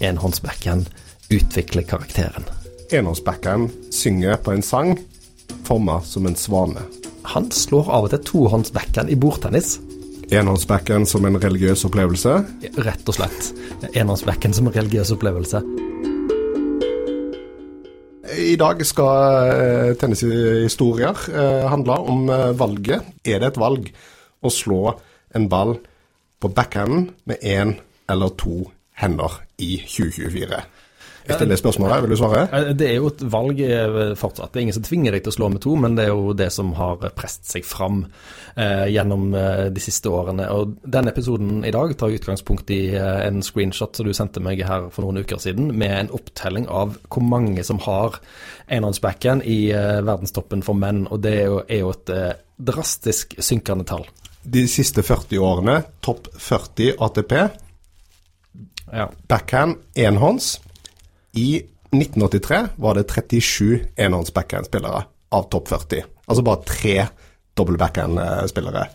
enhåndsbackhand utvikler karakteren. Enhåndsbacken synger på en sang forma som en svane. Han slår av og til tohåndsbacken i bordtennis. Enhåndsbacken som en religiøs opplevelse. Rett og slett. Enhåndsbacken som en religiøs opplevelse. I dag skal eh, tennishistorier eh, handle om eh, valget. Er det et valg å slå en ball på backhanden med én eller to hender i 2024? Jeg stiller spørsmålet, vil du svare? Eh, Det er jo et valg eh, fortsatt. Det er ingen som tvinger deg til å slå med to, men det er jo det som har presset seg fram eh, gjennom eh, de siste årene. Og denne episoden i dag tar utgangspunkt i eh, en screenshot som du sendte meg her for noen uker siden, med en opptelling av hvor mange som har enhåndsbacken i eh, verdenstoppen for menn. Og det er jo, er jo et eh, drastisk synkende tall. De siste 40 årene, topp 40 ATP, Ja. backhand enhånds. I 1983 var det 37 enhånds backhand-spillere av topp 40. Altså bare tre dobbel backhand-spillere.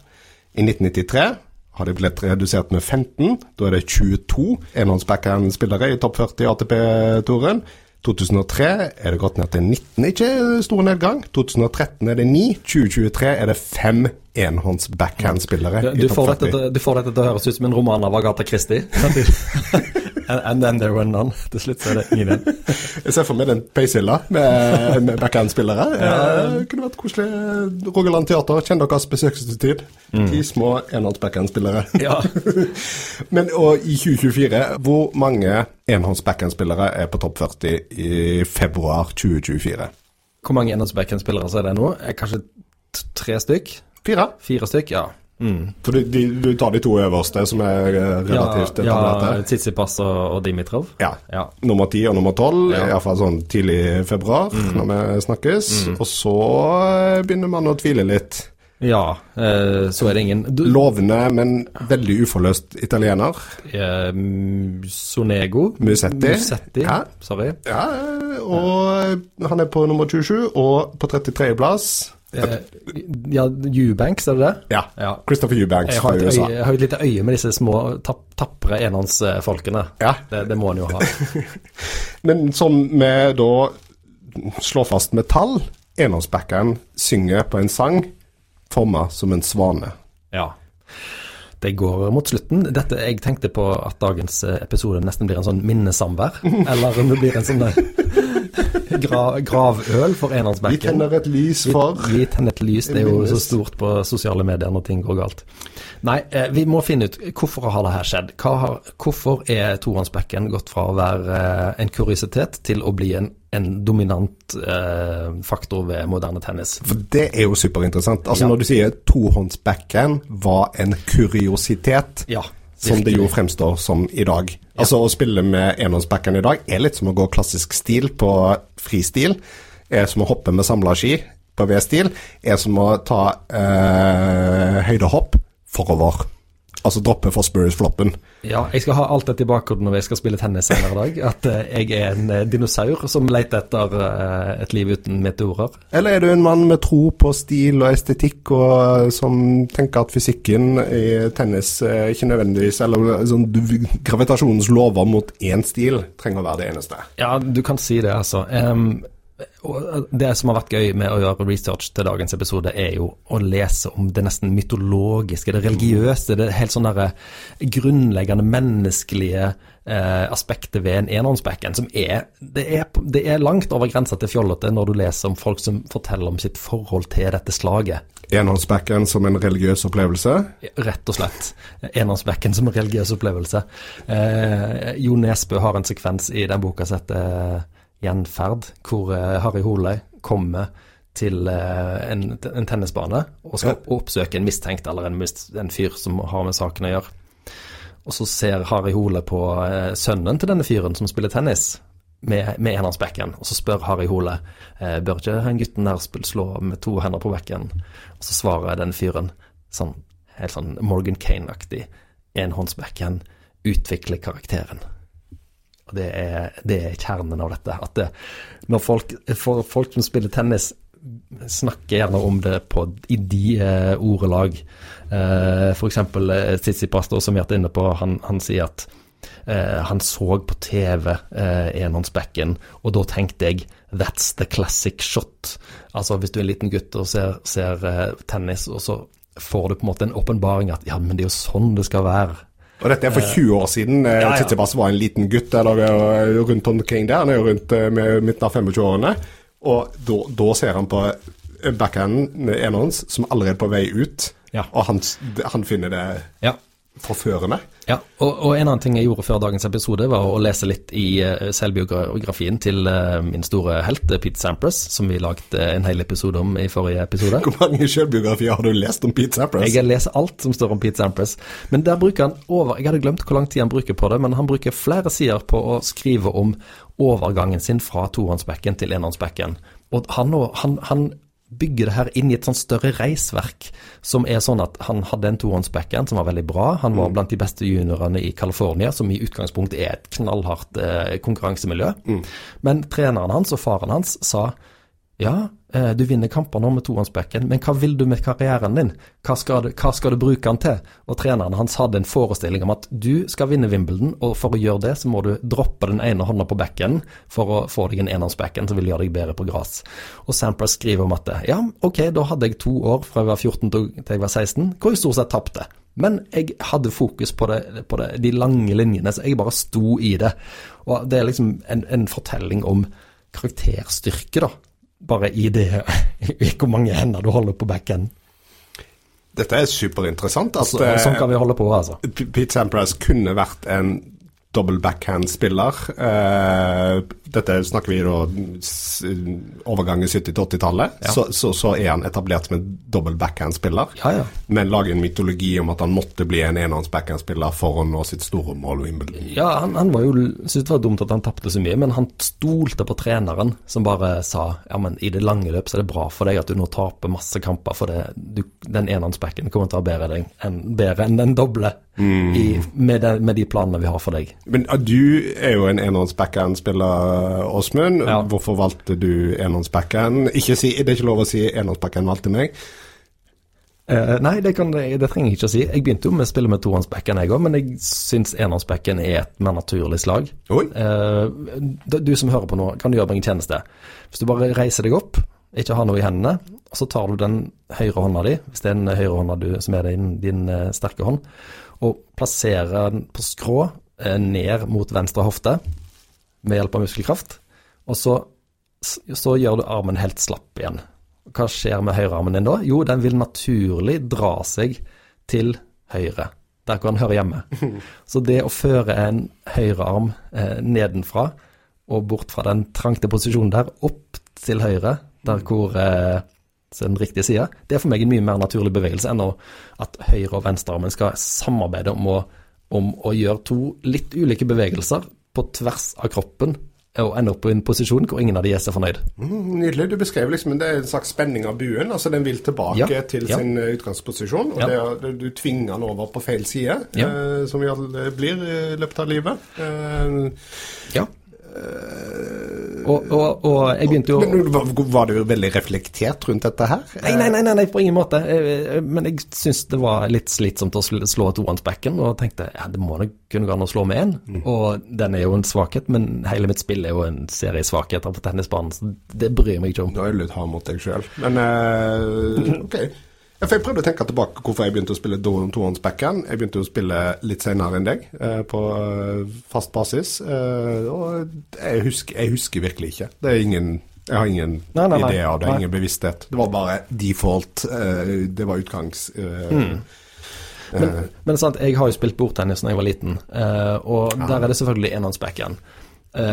I 1993 har det blitt redusert med 15. Da er det 22 enhånds backhand-spillere i topp 40 ATP-toren. 2003 er det gått ned til 19, ikke stor nedgang. 2013 er det 9. 2023 er det 5 enhånds backhand-spillere Du, du, topp får 40. dette, til- du får dette til å høres ut som en roman av Agatha Christie. and, and then there were none. Til slutt så er det ingen igjen. Jeg ser for meg den peishylla med, med backhand-spillere. Det kunne vært koselig. Rogaland Teater, kjenn deres besøkelsestid. Ti små enhånds backhand-spillere. Ja. Men og i 2024, hvor mange enhånds backhand-spillere er på topp 40 i februar 2024? Hvor mange enhåndsbackhand-spillere er det nå? Er Kanskje tre stykk? Fire. Fire stykk? Ja. Mm. For de, de, du tar de to øverste, som er eh, relativt ja, ja. Tsitsipas og, og Dimitrov. Ja. Ja. Nummer ti og nummer tolv, Ja. Mm. iallfall sånn tidlig i februar, når vi snakkes. Og så eh, begynner man å tvile litt. Ja, eh, så er det ingen du, Lovende, men veldig uforløst italiener. eh, Sonego Musetti. Musetti. Ja. Sorry. Ja, og han er på nummer 27, og på 33.-plass Eh, ja, Eubanks, er det det? Ja. Ja. Christopher Eubanks fra USA. øye, jeg har jo et lite øye med disse små tapp, tapre enhåndsfolkene. Ja. Det, det må han jo ha. Men som vi da slår fast med tall, enhåndsbackeren synger på en sang forma som en svane. Ja. Det går mot slutten. Dette, jeg tenkte på at dagens episode nesten blir en sånn minnesamvær. Eller om det blir en sånn gra, gravøl for Vi tenner et lys for Vi tenner et lys, det er jo så stort på sosiale medier når ting går galt. Nei, eh, vi må finne ut hvorfor har det her skjedd. Har, hvorfor er tohåndsbekken gått fra å være eh, en kuriositet til å bli en, en dominant eh, faktor ved moderne tennis? For det er jo superinteressant. Altså Ja. Når du sier tohåndsbacken var en kuriositet, Ja, som det jo fremstår som i dag. Altså Å spille med enhåndsbackeren i dag er litt som å gå klassisk stil på fristil. Er som å hoppe med samla ski på V-stil. Er som å ta eh, høydehopp forover. Altså droppe Fosbury-floppen. Ja, jeg skal ha alt dette i bakhodet når jeg skal spille tennis senere i dag. At eh, jeg er en eh, dinosaur som leter etter eh, et liv uten meteorer. Eller er du en mann med tro på stil og estetikk, og som tenker at fysikken i tennis ikke nødvendigvis Eller sånn, du- gravitasjonens lover mot én stil trenger å være det eneste. Ja, du kan si det, altså. Og det som har vært gøy med å gjøre research til dagens episode, er jo å lese om det nesten mytologiske, det religiøse, det helt sånn derre grunnleggende menneskelige eh, aspektet ved en enhåndsbacken, som er det, er det er langt over grensa til fjollete når du leser om folk som forteller om sitt forhold til dette slaget. Enhåndsbacken som en religiøs opplevelse. Rett og slett. Enhåndsbekken som en religiøs opplevelse. Eh, Jo Nesbø har en sekvens i den boka som heter eh, Gjenferd, hvor eh, Harry Holøy kommer til eh, en, en tennisbane og skal oppsøke en mistenkt eller en, en fyr som har med saken å gjøre. Og så ser Harry Hole på eh, sønnen til denne fyren som spiller tennis, med, med enhåndsbekken. Og så spør Harry Hole eh, bør ikke den gutten der slå med to hender på bekken. Og så svarer den fyren sånn helt sånn Morgan Kane-aktig enhåndsbekken utvikler karakteren. Det er, det er kjernen av dette. At det, når folk, folk som spiller tennis, snakker gjerne om det på, i de eh, ordelag. Eh, eksempel eh, Tsitsipas, da, som vi har vært inne på, han, han sier at Eh, han så på TV eh, enhåndsbacken, og da tenkte jeg that's the classic shot. Altså hvis du er en liten gutt og ser, ser eh, tennis, og så får du på en måte en åpenbaring at ja, men det er jo sånn det skal være. Og dette er for 20 år siden. Eh, ja, ja. Tsitsipas var en liten gutt eller eh, rundt omkring der. Han er jo rundt eh, med midten av 25-årene. Og da, ser han på backhanden, enhånds, som allerede er på vei ut. Ja. Og han, han finner det Ja, forførende. Ja, og, og, en annen ting jeg gjorde før dagens episode, var å lese litt i uh, selvbiografien til uh, min store helt, Pete Sampras, som vi lagde en hel episode om i forrige episode. Hvor mange selvbiografier har du lest om Pete Sampras? Jeg leser alt som står om Pete Sampras. Men der bruker han over Jeg hadde glemt hvor lang tid han bruker på det, men han bruker flere sider på å skrive om overgangen sin fra tohåndsbekken til enhåndsbekken. Og han, han, han bygge det her inn i et sånn større reisverk, som er sånn at han hadde en tohåndsbackhand som var veldig bra. Han var mm. blant de beste juniorene i California, som i utgangspunktet er et knallhardt eh, konkurransemiljø. Mm. Men treneren hans og faren hans sa ja, eh, du vinner kamper nå med tohåndsbacken, men hva vil du med karrieren din? Hva skal, du, hva skal, du, bruke den til? Og treneren hans hadde en forestilling om at du skal vinne Wimbledon, og for å gjøre det så må du droppe den ene hånda på bekken for å få deg en enhåndsbacken som vil gjøre deg bedre på gress. Og Sampras skriver om at ja, ok, da hadde jeg to år fra jeg var 14 til jeg var 16, hvor jeg stort sett tapte. Men jeg hadde fokus på, det, på det, de lange linjene, så jeg bare sto i det. Og det er liksom en, en fortelling om karakterstyrke, da bare i det i hvor mange hender du holder på backen. Dette er superinteressant. At, så, sånn kan vi holde på, altså. Pete Sampras kunne vært en double backhand-spiller. Uh, dette snakker vi da overgangen 70-80-tallet. Ja. Så, så, så, er han etablert som en double backhand-spiller. Ja, ja. Men lager en mytologi om at han måtte bli en enhånds backhand-spiller for å nå sitt store mål. Ja, han, han var jo, syntes det var dumt at han tapte så mye, men han stolte på treneren, som bare sa ja, men i det lange løp så er det bra for deg at du nå taper masse kamper, for det, du, den enhåndsbacken kommer til å være bedre enn en den doble mm. i, med, de, med, de, planene vi har for deg. Men du er jo en enhånds backhand-spiller, Åsmund. Ja. Hvorfor valgte du enhåndsbackhand? Si, det er ikke lov å si enhånds-backhand valgte meg. Uh, nei, det, kan, det, trenger jeg ikke å si. Jeg begynte jo med å spille med tohåndsbekken, jeg òg, men jeg syns enhåndsbekken er et mer naturlig slag. Uh, du som hører på nå, kan du gjøre meg en tjeneste. Hvis du bare reiser deg opp, ikke har noe i hendene, og så tar du den høyre hånda di, hvis det er den høyre hånda du, som er din, din uh, sterke hånd, og plasserer den på skrå ned mot venstre hofte med hjelp av muskelkraft. Og så, så gjør du armen helt slapp igjen. Hva skjer med høyrearmen din da? Jo, den vil naturlig dra seg til høyre, der hvor den hører hjemme. Så det å føre en høyrearm eh, nedenfra og bort fra den trangte posisjonen der, opp til høyre, der hvor eh, den riktige sida, det er for meg en mye mer naturlig bevegelse enn at høyre- og venstrearmen skal samarbeide om å, om å gjøre to litt ulike bevegelser på tvers av kroppen og ender opp i en posisjon hvor ingen av de er så fornøyd. Mm, nydelig. Du beskrev liksom det er en slags spenning av buen. altså Den vil tilbake ja, til ja. sin eh, utgangsposisjon. og ja. det, Du tvinger den over på feil side, eh, som vi alle blir i løpet av livet. Eh, ja. Og, og, og, jeg begynte jo Men Var du veldig reflektert rundt dette her? Nei, nei, nei, nei på ingen måte. Men jeg syns det var litt slitsomt å slå et tohåndsbekken, og tenkte ja, det må nok kunne gå an å slå med én. Mm. Og den er jo en svakhet, men hele mitt spill er jo en serie svakheter på tennisbanen, så det bryr jeg meg ikke om. Da er du litt hard mot deg sjøl. Men uh, ok. Ja, Jeg prøvde å tenke tilbake hvorfor jeg begynte å spille tohåndsbackhand. Jeg begynte å spille litt senere enn deg, eh, på eh, fast basis. Eh, og jeg husker, jeg husker, virkelig ikke. Det er ingen jeg har ingen nei, nei, idé av det, nei. ingen bevissthet. Det var bare default. Eh, det var utgangs... Eh, mm. Men, men sant, jeg har jo spilt bordtennis da jeg var liten, og der er det selvfølgelig enhåndsbackhand.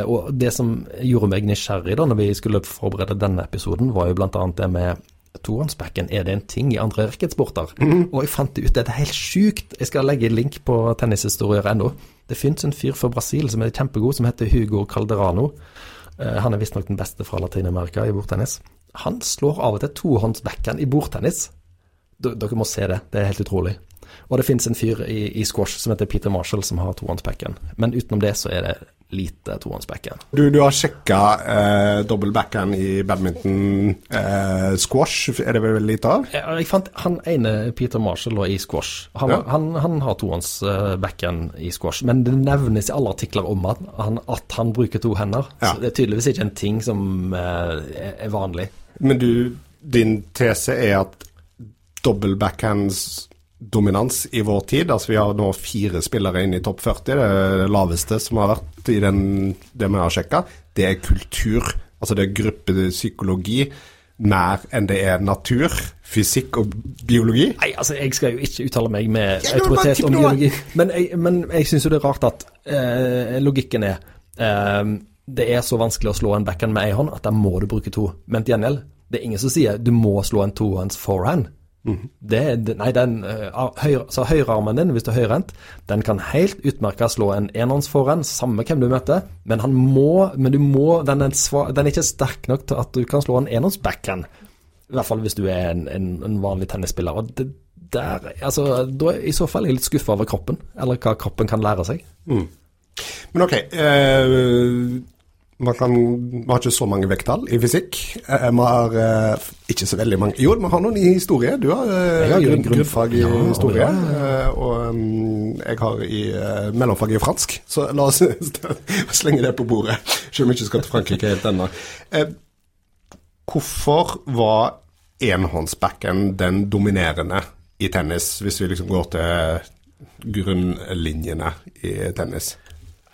og det som gjorde meg nysgjerrig da når vi skulle forberede denne episoden, var jo bl.a. det med tohåndsbacken, er det en ting i andre racketsporter? Mm. Og jeg fant ut dette er helt sjukt. Jeg skal legge link på tennishistorier.no. Det fins en fyr fra Brasil som er kjempegod, som heter Hugo Calderano. Uh, han er visstnok den beste fra Latin-Amerika i bordtennis. Han slår av og til tohåndsbacken i bordtennis. D dere må se det, det er helt utrolig. Og det fins en fyr i, i squash som heter Peter Marshall, som har tohåndsbacken. Men utenom det så er det lite tohåndsbacken. Du, du har sjekka eh, dobbeltbacken i badminton eh, squash, er det vel litt av? Jeg fant han ene Peter Marshall da, i squash. Han, Ja. han, han har tohåndsbacken i squash, men det nevnes i alle artikler om at han, at han bruker to hender. Ja. Så det er tydeligvis ikke en ting som eh, er, vanlig. Men du, din tese er at dobbel backhands dominans i vår tid, altså vi har nå fire spillere inne i topp 40, det det laveste som har vært i den, det vi har sjekka, det er kultur, altså det er gruppepsykologi, mer enn det er natur, fysikk og biologi. Nei, altså jeg skal jo ikke uttale meg med Ja, autoritet om biologi, men jeg, men jeg syns jo det er rart at eh, logikken er eh, Det er så vanskelig å slå en backhand med ei hånd at da må du bruke to. Men til gjengjeld, det er ingen som sier du må slå en tohånds forehand. Mhm. Det, nei, den, eh, høyre, så høyrearmen din, hvis du er høyrehendt, den kan helt utmerka slå en enhåndsforhånd, samme hvem du møter, men han må, men du må, den er, sva, den er ikke sterk nok til at du kan slå en enhåndsbacken. I hvert fall hvis du er en, en, en vanlig tennisspiller. Og det, der, altså, da er i så fall er jeg litt skuffa over kroppen, eller hva kroppen kan lære seg. Men ok, eh, man, kan, man har ikke så mange vekttall i fysikk. Eh, vi har eh, ikke så veldig mange Jo, vi har noen i historie. Du har eh, har grunn, grunn- grunnfag i Ja, historie. ja, eh, og mm, jeg har i eh, mellomfag i fransk, så la oss slenge det på bordet. Selv om vi ikke skal til Frankrike helt ennå. Eh, hvorfor var enhåndsbacken den dominerende i tennis, hvis vi liksom går til grunnlinjene i tennis?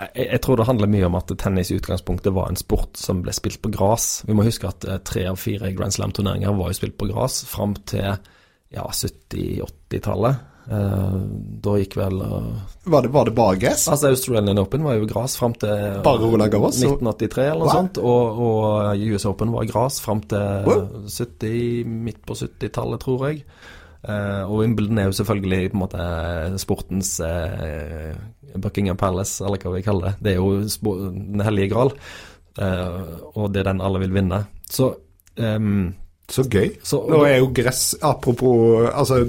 Jeg, jeg tror det handler mye om at tennis i utgangspunktet var en sport som ble spilt på gress. Vi må huske at eh, tre av fire Grand Slam-turneringer var jo spilt på gress fram til ja, 70-80-tallet. Eh, da gikk vel eh, Var det, var det bare gress? Altså Australian Open var jo gress fram til Bare Roland Garros, 1983 eller noe Wow. sånt. Og, og US Open var gress fram til Wow. 70, midt på 70-tallet, tror jeg. Eh, og Wimbledon er jo selvfølgelig på en måte sportens uh, Buckingham Palace, eller hva vi kaller det. Det er jo den hellige gral, uh, og det er den alle vil vinne. Så um, Så gøy. Så- Nå er jo gress Apropos altså,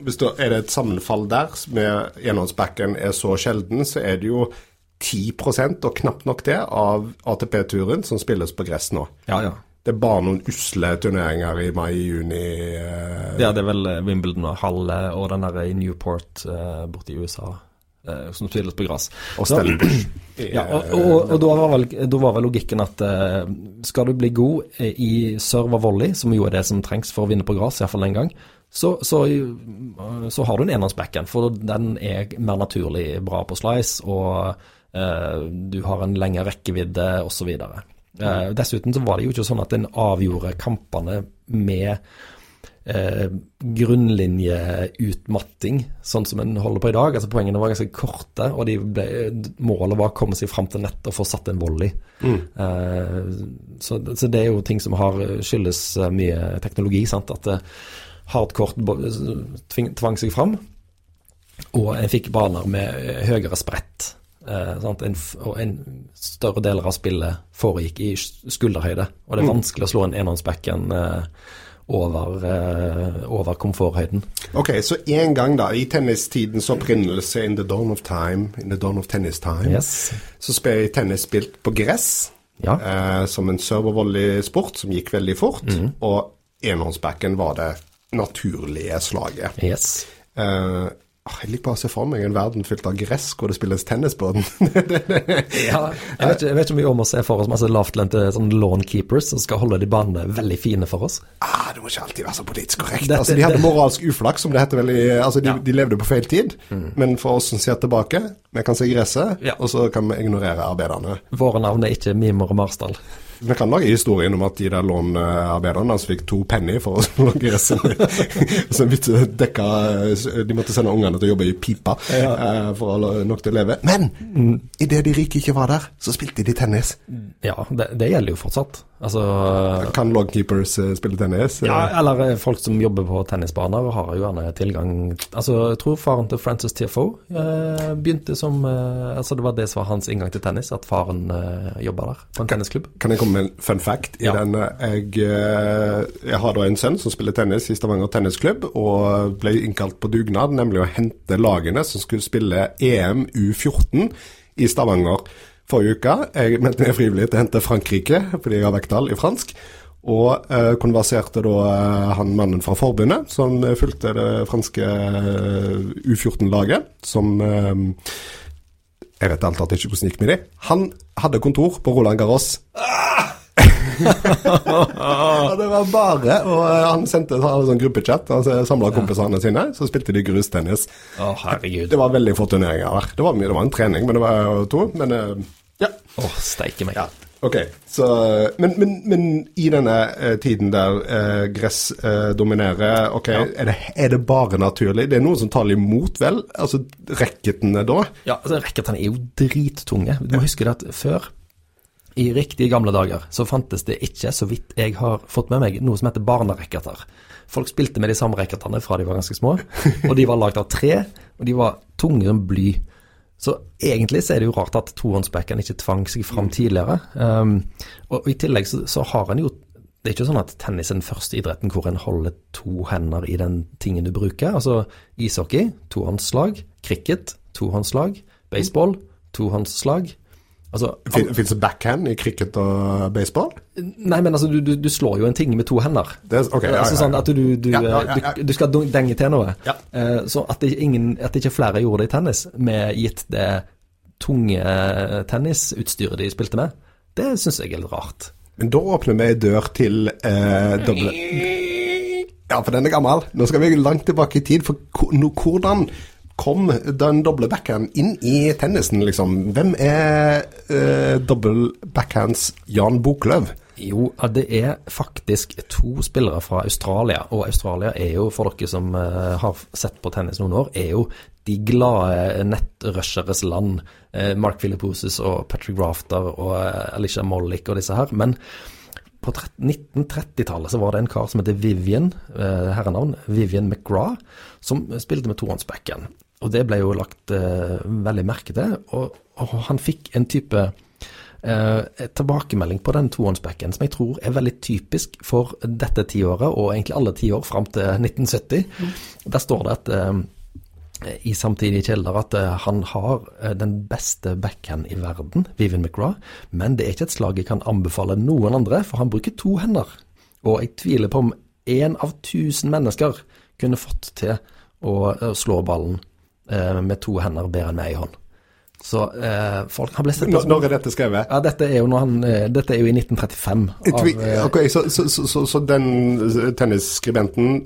det er det et sammenfall der med enhåndsbacken er så sjelden, så er det jo 10% og knapt nok det av ATP-turen som spilles på gress nå. ja, ja. Det er bare noen usle turneringer i mai-juni. Eh, Ja, det er vel eh, Wimbledon og Halle og den der i Newport eh, borte i USA eh, som spilles på gress. og. Ja, og, og, og da, var vel, da var vel logikken at eh, skal du bli god i serve volley, som jo er det som trengs for å vinne på gress, iallfall en gang, så, så, så har du en enhåndsbacken, for den er mer naturlig bra på slice, og eh, du har en lengre rekkevidde, osv. Uh, dessuten så var det jo ikke sånn at en avgjorde kampene med eh, grunnlinjeutmatting, sånn som en holder på i dag. Altså Poengene var ganske korte, og de ble, målet var å komme seg fram til nett og få satt en volley. Eh, så, så det er jo ting som har skyldes eh, mye teknologi. sant, At eh, hardcourt tving, tvang seg fram, og en fikk baner med eh, høyere sprett. Eh? En, en større deler av spillet foregikk i skulderhøyde. Og det er vanskelig å slå en enhåndsbacken eh, over, eh, over komforthøyden. Ok, så en gang da, i tennistidens opprinnelse, in the dawn of time, in the dawn of tennis time, Yes. så ble tennis spilt på gress. Ja. eh, som en serve- og volley-sport som gikk veldig fort. Mm. Og enhåndsbacken var det naturlige slaget. Yes. Eh, jeg liker bare å se for meg en verden fylt av gress hvor det spilles tennis på den. Ja, jeg, vet jeg vet ikke om å se for oss masse lavtlønte sånn lawn keepers som skal holde de banene veldig fine for oss. ah, det må ikke alltid være så politisk korrekt. Dette- altså, de hadde det- moralsk uflaks, som det heter veldig Altså, de, Ja. Mm. de levde på feil tid. Men for oss som ser tilbake, vi kan se gresset, Ja. og så kan vi ignorere arbeiderne. Våre navn er ikke Mimer og Marsdal. Vi kan lage historien om at de der lånearbeiderne hans fikk to penny for å lage sin, sin dekka De måtte sende ungene til å jobbe i pipa Ja. uh, for å ha nok til å leve. Men idet de rike ikke var der, så spilte de tennis. Ja, det, det gjelder jo fortsatt. Altså Kan logkeepers eh, spille tennis? Ja, eller eh, folk som jobber på tennisbaner har jo gjerne tilgang Altså, jeg tror faren til Francis TFO eh, begynte som eh, Altså, det var det som var hans inngang til tennis, at faren eh, jobba der, på en tennisklubb. Kan jeg komme med en fun fact? Ja. den, jeg, eh, jeg har da en sønn som spiller tennis i Stavanger tennisklubb, og ble innkalt på dugnad, nemlig å hente lagene som skulle spille EM U14 i Stavanger forrige uke. Jeg meldte meg frivillig til å hente Frankrike, fordi jeg har vekttall i fransk. Og eh, konverserte da eh, han mannen fra forbundet, som eh, fulgte det franske eh, U14-laget, som eh, Jeg vet alt at det ikke hvordan det gikk med de. Han hadde kontor på Roland Garros. Og det var bare Og han sendte en sånn gruppechat. Han samla kompisene sine, så spilte de grustennis. Oh, herregud. Det var veldig få turneringer der. Det var, mye, det var en trening, men det var to. Men eh, ja. Steike meg. ja. Ok, så men, men, men i denne eh, tiden der eh, gress eh, dominerer, ok, er, det, er det bare naturlig? Det er noen som taler imot, vel? Altså racketene da? Ja, altså, racketene er jo drittunge. Du må huske det at før, i riktige gamle dager, så fantes det ikke, så vidt jeg har fått med meg, noe som heter barneracketer. Folk spilte med de samme racketene fra de var ganske små, og de var lagd av tre, og de var tunge som bly. Så egentlig så er det jo rart at tohåndsbacken ikke tvang seg fram tidligere. Um, og, i tillegg så, så har en jo det er ikke sånn at tennis er den første idretten hvor en holder to hender i den tingen du bruker. Altså ishockey, tohåndsslag. Cricket, tohåndslag. Baseball, tohåndsslag. Altså, Fin- Fins det backhand i cricket og baseball? nei, men altså, du, du, du slår jo en ting med to hender. Det er, okay, ja, altså sånn at du, du, du skal denge til noe. Ja. Eh, så at, det ingen, at ikke flere gjorde det i tennis, med gitt det tunge eh, tennisutstyret de spilte med, det syns jeg er litt rart. Men da åpner vi ei dør til eh, doble Ja, for den er gammel. Nå skal vi langt tilbake i tid. For hvordan kom den doble backhand inn i tennisen, liksom? Hvem er eh, double backhands Jan Boklöv? Jo, det er faktisk to spillere fra Australia, og Australia er jo, for dere som eh, har sett på tennis noen år, er jo de glade nettrusheres land. Eh, Mark Filipposes og Patrick Rafter og eh, Alicia Mollick og disse her. Men på 1930-tallet så var det en kar som heter Vivian, eh, herrenavn, Vivian McGraw, som spilte med tohåndsbacken. Og det ble jo lagt eh, veldig merke til, og, og han fikk en type eh, tilbakemelding på den tohåndsbacken som jeg tror er veldig typisk for dette tiåret, og egentlig alle tiår fram til 1970. Der står det at eh, i samtidige kilder at eh, han har eh, den beste backhand i verden, Vivian McGraw, men det er ikke et slag jeg kan anbefale noen andre, for han bruker to hender. Og jeg tviler på om én av tusen mennesker kunne fått til å, å slå ballen eh, med to hender bedre enn med ei hånd. Så eh, folk har blitt sett på Når, er dette skrevet? ja, dette er jo, han, eh, dette er jo i 1935. Av, okay, ok, så, så, så, så, den tennisskribenten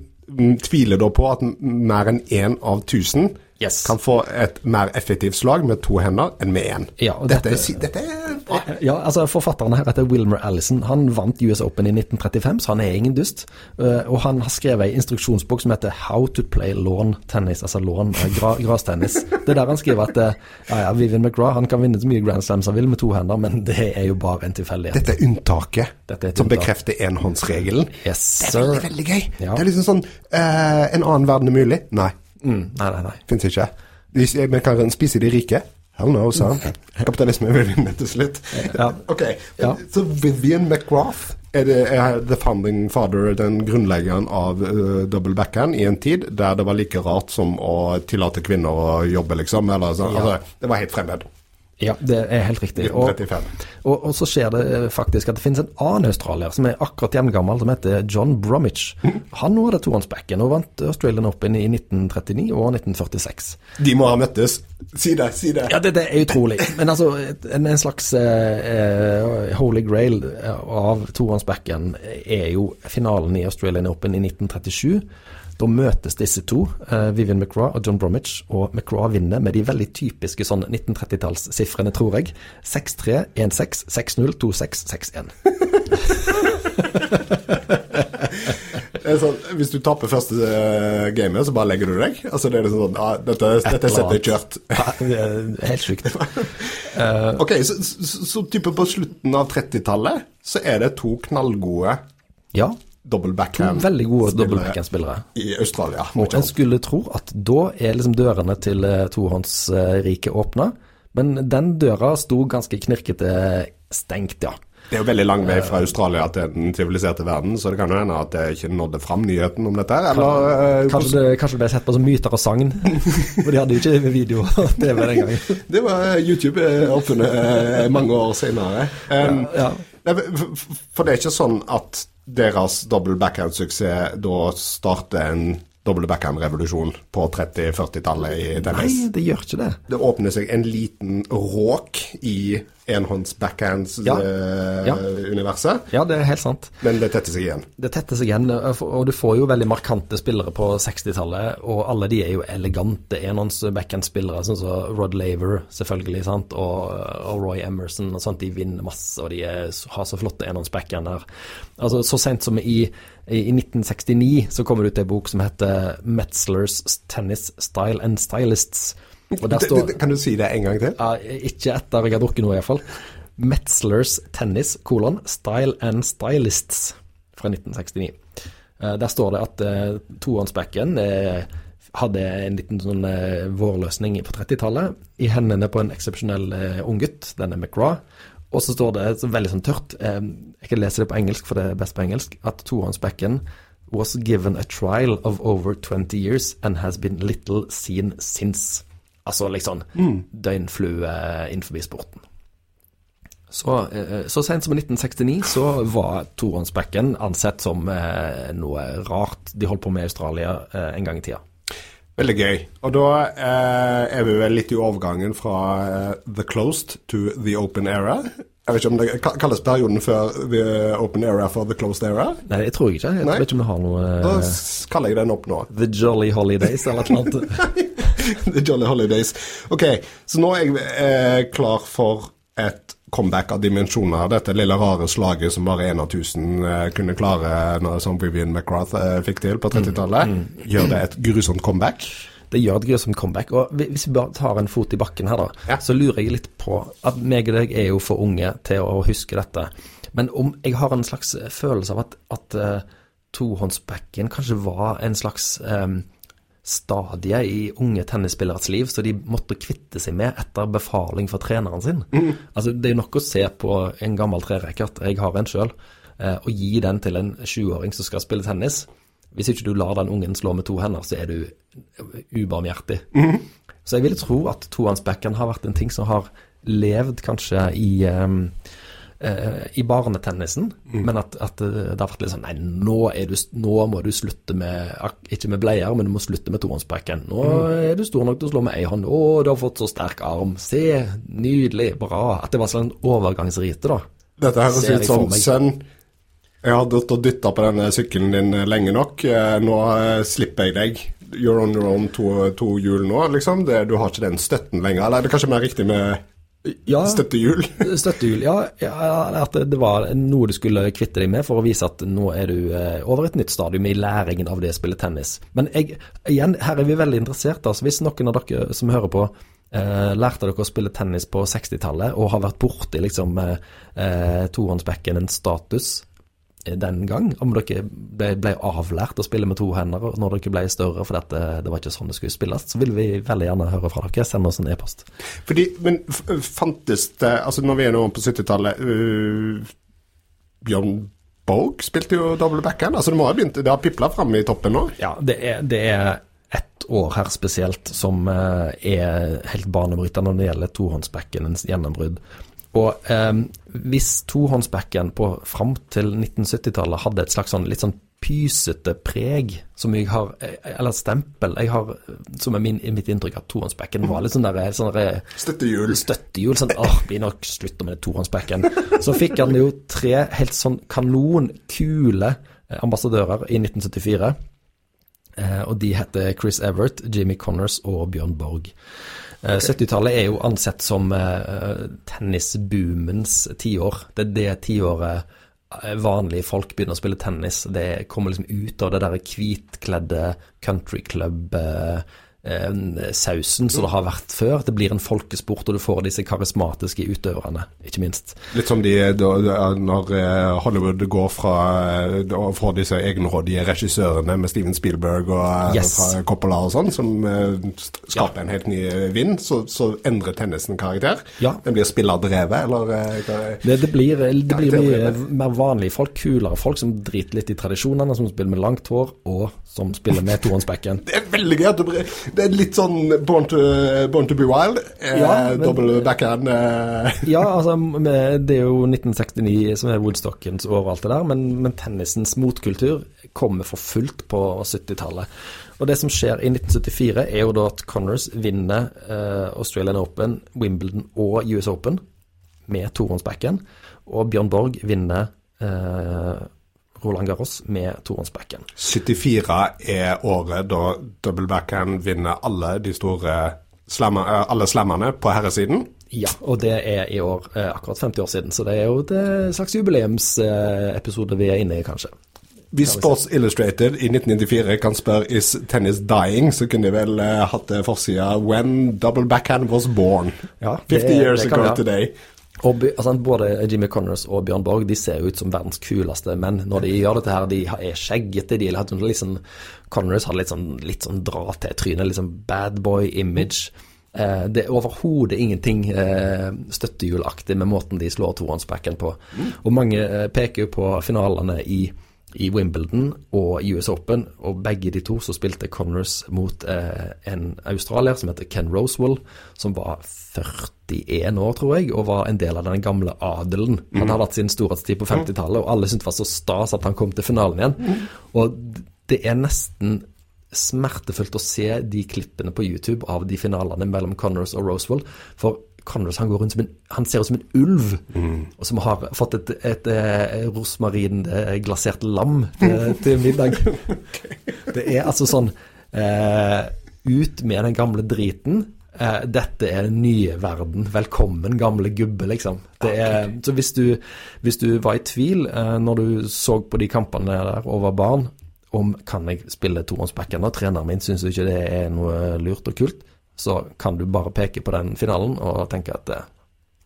tviler da på at mer enn én av tusen Yes. kan få et mer effektivt slag med to hender enn med én? Ja, og dette, dette- er bra. dette Ja, altså Forfatteren her heter Wilmer Allison. Han vant US Open i 1935, så han er ingen dust. Eh, og han har skrevet ei instruksjonsbok som heter How to play lawn tennis, altså lawn, eh, gra grastennis. Det er der han skriver at eh, ja, ja, Vivian McGraw han kan vinne så mye Grand Slams han vil med to hender, men det er jo bare en tilfeldighet. Dette er unntaket Dette er som unntak. bekrefter enhåndsregelen. Yes, Det er veldig, veldig gøy. Ja. Det er liksom sånn uh, En annen verden er mulig? Nei, Mm, nei, nei, nei. fins ikke. Vi kan spise de rike? Hell no, sa han. Kapitalisme vil vinne til slutt. Ja. Ok, Ja. så Vivian McGrath er, det, er the founding father, den grunnleggeren av uh, double backhand, i en tid der det var like rart som å tillate kvinner å jobbe, liksom. Eller, så, Ja. altså, det var helt fremmed. Ja, det er helt riktig. Og, og, og så skjer det eh, faktisk at det finnes en annen australier som er akkurat hjemgammel, som heter John Bromwich. Han nå hadde tohåndsbacken og vant Australian Open i 1939 og 1946. De må ha møttes. Si det, si det. Ja, det, det er utrolig. Men altså, en, en slags eh, eh, holy grail av tohåndsbacken er jo finalen i Australian Open i 1937. Da møtes disse to, eh, Vivian McRaw og John Bromwich, og McRaw vinner med de veldig typiske sånn 1930-tallssifrene, tror jeg. 6-3, 1-6, 6-0, 2-6, 6-1. Er sånn, hvis du taper første uh, gamet, så bare legger du deg? Altså det er liksom sånn ah, Dette, dette setter jeg kjørt. Ja, helt sjukt. Uh, ok, så, så, så, type på slutten av 30-tallet så er det to knallgode ja, double backhand to veldig gode double backhand-spillere. I Australia. Og en skulle tro at da er liksom dørene til uh, tohåndsriket åpna, men den døra sto ganske knirkete stengt, ja. Det er jo veldig lang vei fra Australia til den siviliserte verden, så det kan jo hende at det ikke nådde fram nyheten om dette. Eller, uh, kanskje, det, kanskje det ble sett på som myter og sagn, for de hadde jo ikke video og TV den gangen. det var YouTube oppfunnet mange år senere. Um, ja, ja. For det er ikke sånn at deres double backhand-suksess da starter en double backhand-revolusjon på 30-40-tallet i tennis. Nei, det gjør ikke det. Det åpner seg en liten råk i enhånds backhands-universet. Ja. ja. det er helt sant. Men det tetter seg igjen. Det tetter seg igjen, og du får jo veldig markante spillere på 60-tallet, og alle de er jo elegante enhånds backhand-spillere, sånn som Rod Laver, selvfølgelig, sant, og, og, Roy Emerson og sånt. De vinner masse, og de er, har så flotte enhånds backhander. Altså, så sent som i, i, i 1969 så kommer det ut ei bok som heter Metzlers Tennis Style and Stylists Står, kan du si det en gang til? Ja, ikke etter jeg har drukket noe, iallfall. Metzlers Tennis, kolon, Style and Stylists fra 1969. Eh, der står det at uh, tohåndsbacken uh, hadde en liten sånn vårløsning på 30-tallet i hendene på en eksepsjonell unggutt, denne McGraw. Og så står det så veldig sånn tørt, jeg kan lese det på engelsk, for det er best på engelsk, at tohåndsbekken was given a trial of over 20 years and has been little seen since. Altså liksom mm. døgnflue innenfor sporten. Så, eh, så sent som i 1969 så var tohåndsbekken ansett som eh, noe rart de holdt på med i Australia eh, en gang i tida. Veldig gøy. Og da eh, er vi vel litt i overgangen fra eh, the closed to the open era. Jeg vet ikke om det kalles perioden før the open era for the closed era? Nei, jeg tror ikke. Jeg Nei? vet ikke om det har noe Da kaller jeg den opp nå. The Jolly Holidays eller noe annet. the Jolly Holidays. Ok, så nå er jeg eh, klar for et comeback av dimensjoner. Dette lille rare slaget som bare én av tusen eh, kunne klare når, som Vivian McGrath eh, fikk til på 30-tallet. Mm, mm. Gjør det et grusomt comeback? det gjør et grusomt comeback. Og hvis vi bare tar en fot i bakken her, da, ja. så lurer jeg litt på at meg og deg er jo for unge til å huske dette. Men om jeg har en slags følelse av at, at uh, tohåndsbacken kanskje var en slags um, stadie i unge tennisspilleres liv så de måtte kvitte seg med etter befaling fra treneren sin. Mm. Altså, det er jo nok å se på en gammel trerekkert, jeg har en sjøl, uh, og gi den til en 20-åring som skal spille tennis. Hvis ikke du lar den ungen slå med to hender, så er du ubarmhjertig. Mm. Så jeg vil tro at tohåndsbacken har vært en ting som har levd kanskje i um, uh, i barnetennisen, mm. men at, at, det har vært litt sånn Nei, nå, du, nå, må du slutte med Ikke med bleier, men du må slutte med tohåndsbacken. Nå mm. er du stor nok til å slå med ei hånd. Å, du har fått så sterk arm. Se, nydelig, bra. At det var sånn overgangsrite, da. Dette høres ut som sønn jeg har dratt og dytta på denne sykkelen din lenge nok. Eh, nå eh, slipper jeg deg. You're on your own to, to hjul nå, liksom. Det, du har ikke den støtten lenger. Eller er det kanskje mer riktig med ja, støttehjul? støttehjul, ja, ja. At det var noe du skulle kvitte deg med for å vise at nå er du eh, over et nytt stadium i læringen av det å spille tennis. Men jeg, igjen, her er vi veldig interessert. Altså, hvis noen av dere som hører på eh, lærte dere å spille tennis på 60-tallet og har vært borti liksom, eh, tohåndsbekken en status den gang, om dere ble, ble, avlært å spille med to hender når dere ble større, for dette, det var ikke sånn det skulle spilles, så vil vi veldig gjerne høre fra dere. Send oss en e-post. Fordi, Men fantes det Altså, når vi er nå på 70-tallet uh, Bjørn Borg spilte jo double backhand. Altså, det må ha begynt Det har pipla fram i toppen nå? Ja, det er, det er ett år her spesielt som uh, er helt banebrytende når det gjelder tohåndsbackenens gjennombrudd. Og eh, hvis tohåndsbacken på fram til 1970-tallet hadde et slags sånn litt sånn pysete preg, som jeg har eh, Eller stempel jeg har, som er min, mitt inntrykk at tohåndsbacken var litt sånn der, sånn der Støttehjul. Støttehjul. Sånn åh, blir nok slutte med det tohåndsbacken. Så fikk han jo tre helt sånn kanonkule eh, ambassadører i 1974. Eh, og de heter Chris Everett, Jimmy Connors og Bjørn Borg. 70-tallet eh, er jo ansett som uh, tennisboomens tiår. Det er det tiåret eh, vanlige folk begynner å spille tennis. Det kommer liksom ut av det der hvitkledde country club eh, eh, sausen som det har vært før. Det blir en folkesport, og du får disse karismatiske utøverne, ikke minst. Litt som de, når eh, Hollywood går fra, eh, fra disse egenrådige regissørene med Steven Spielberg og eh, Yes. Coppola og sånn, som eh, skaper en helt ny vind, så, så endrer tennisen karakter. Ja. Den blir spillerdrevet, eller eh, hva- Det, det blir, det blir mye mer vanlige folk, kulere folk som driter litt i tradisjonene, som spiller med langt hår, og som spiller med tohåndsbacken. Det er veldig gøy at du Det er litt sånn Born to, Born to be wild. Eh, Ja, Double backhand. Eh. Ja, altså, det er jo 1969 som er Woodstockens år og alt det der, men, men tennisens motkultur kommer for fullt på 70-tallet. Og det som skjer i 1974 er jo da at Connors vinner eh, Australian Open, Wimbledon og US Open med tohåndsbacken, og Bjørn Borg vinner eh, Roland Garros med tohåndsbacken. 74 er året da double backhand vinner alle de store slamma, eh, alle slammene på herresiden. Ja, og det er i år eh, akkurat 50 år siden, så det er jo et eh, slags jubileumsepisode vi er inne i, kanskje. Hvis Sports Illustrated i 1994 kan spørre Is tennis dying, så kunne de vel eh, hatt det forsida When double backhand was born. Ja, 50 years det ago today. Og altså, både Jimmy Connors og Bjørn Borg de ser jo ut som verdens kuleste menn når de gjør dette her. De er skjeggete. De har sånn, Connors hadde litt sånn, litt sånn dra til trynet, litt sånn bad boy-image. Eh, det er overhodet ingenting eh, støttehjulaktig med måten de slår tohåndsbacken på. Og mange eh, peker jo på finalene i, i Wimbledon og US Open, og begge de to så spilte Connors mot eh, en australier som heter Ken Rosewell, som var 41 år, tror jeg, og var en del av den gamle adelen. Han hadde hatt sin storhetstid på 50-tallet, og alle syntes det var så stas at han kom til finalen igjen. Og det er nesten smertefullt å se de klippene på YouTube av de finalene mellom Connors og Rosewell, For Connors han går rundt som en, han ser ut som en ulv, og som har fått et, et, eh, rosmaringlasert lam til, til middag. Det er altså sånn eh, Ut med den gamle driten. Eh, dette er den nye verden. Velkommen, gamle gubbe, liksom. Det er, så hvis du, hvis du var i tvil eh, når du så på de kampene der og var barn, om kan jeg spille tohåndsbacken, og treneren min syns ikke det er noe lurt og kult, så kan du bare peke på den finalen og tenke at eh,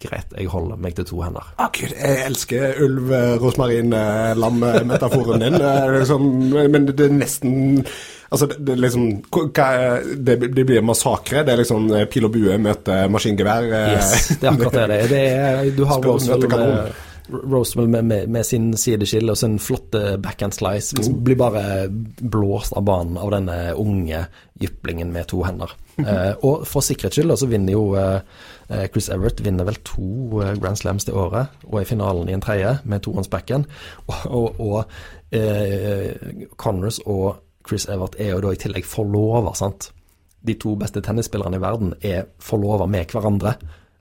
greit, jeg holder meg til to hender. Ah, Gud, jeg elsker ulv, eh, rosmarin, eh, lam, eh, metaforen din. liksom, men det er nesten Altså, det, det liksom hva, det, det blir massakre. Det er liksom pil og bue møter maskingevær. Yes, det er akkurat det det er. Du har Spør kan med, med, med, sin sideskill og sin flotte backhand slice mm. blir bare blåst av banen av denne unge jyplingen med to hender. Eh, og for sikkerhets skyld så vinner jo eh, eh, Chris Everett vinner vel to eh, Grand Slams det året, og er i finalen i en tredje med tohåndsbacken. Og, og, og eh, Connors og Chris Everett er jo da i tillegg forlova, sant. De to beste tennisspillerne i verden er forlova med hverandre.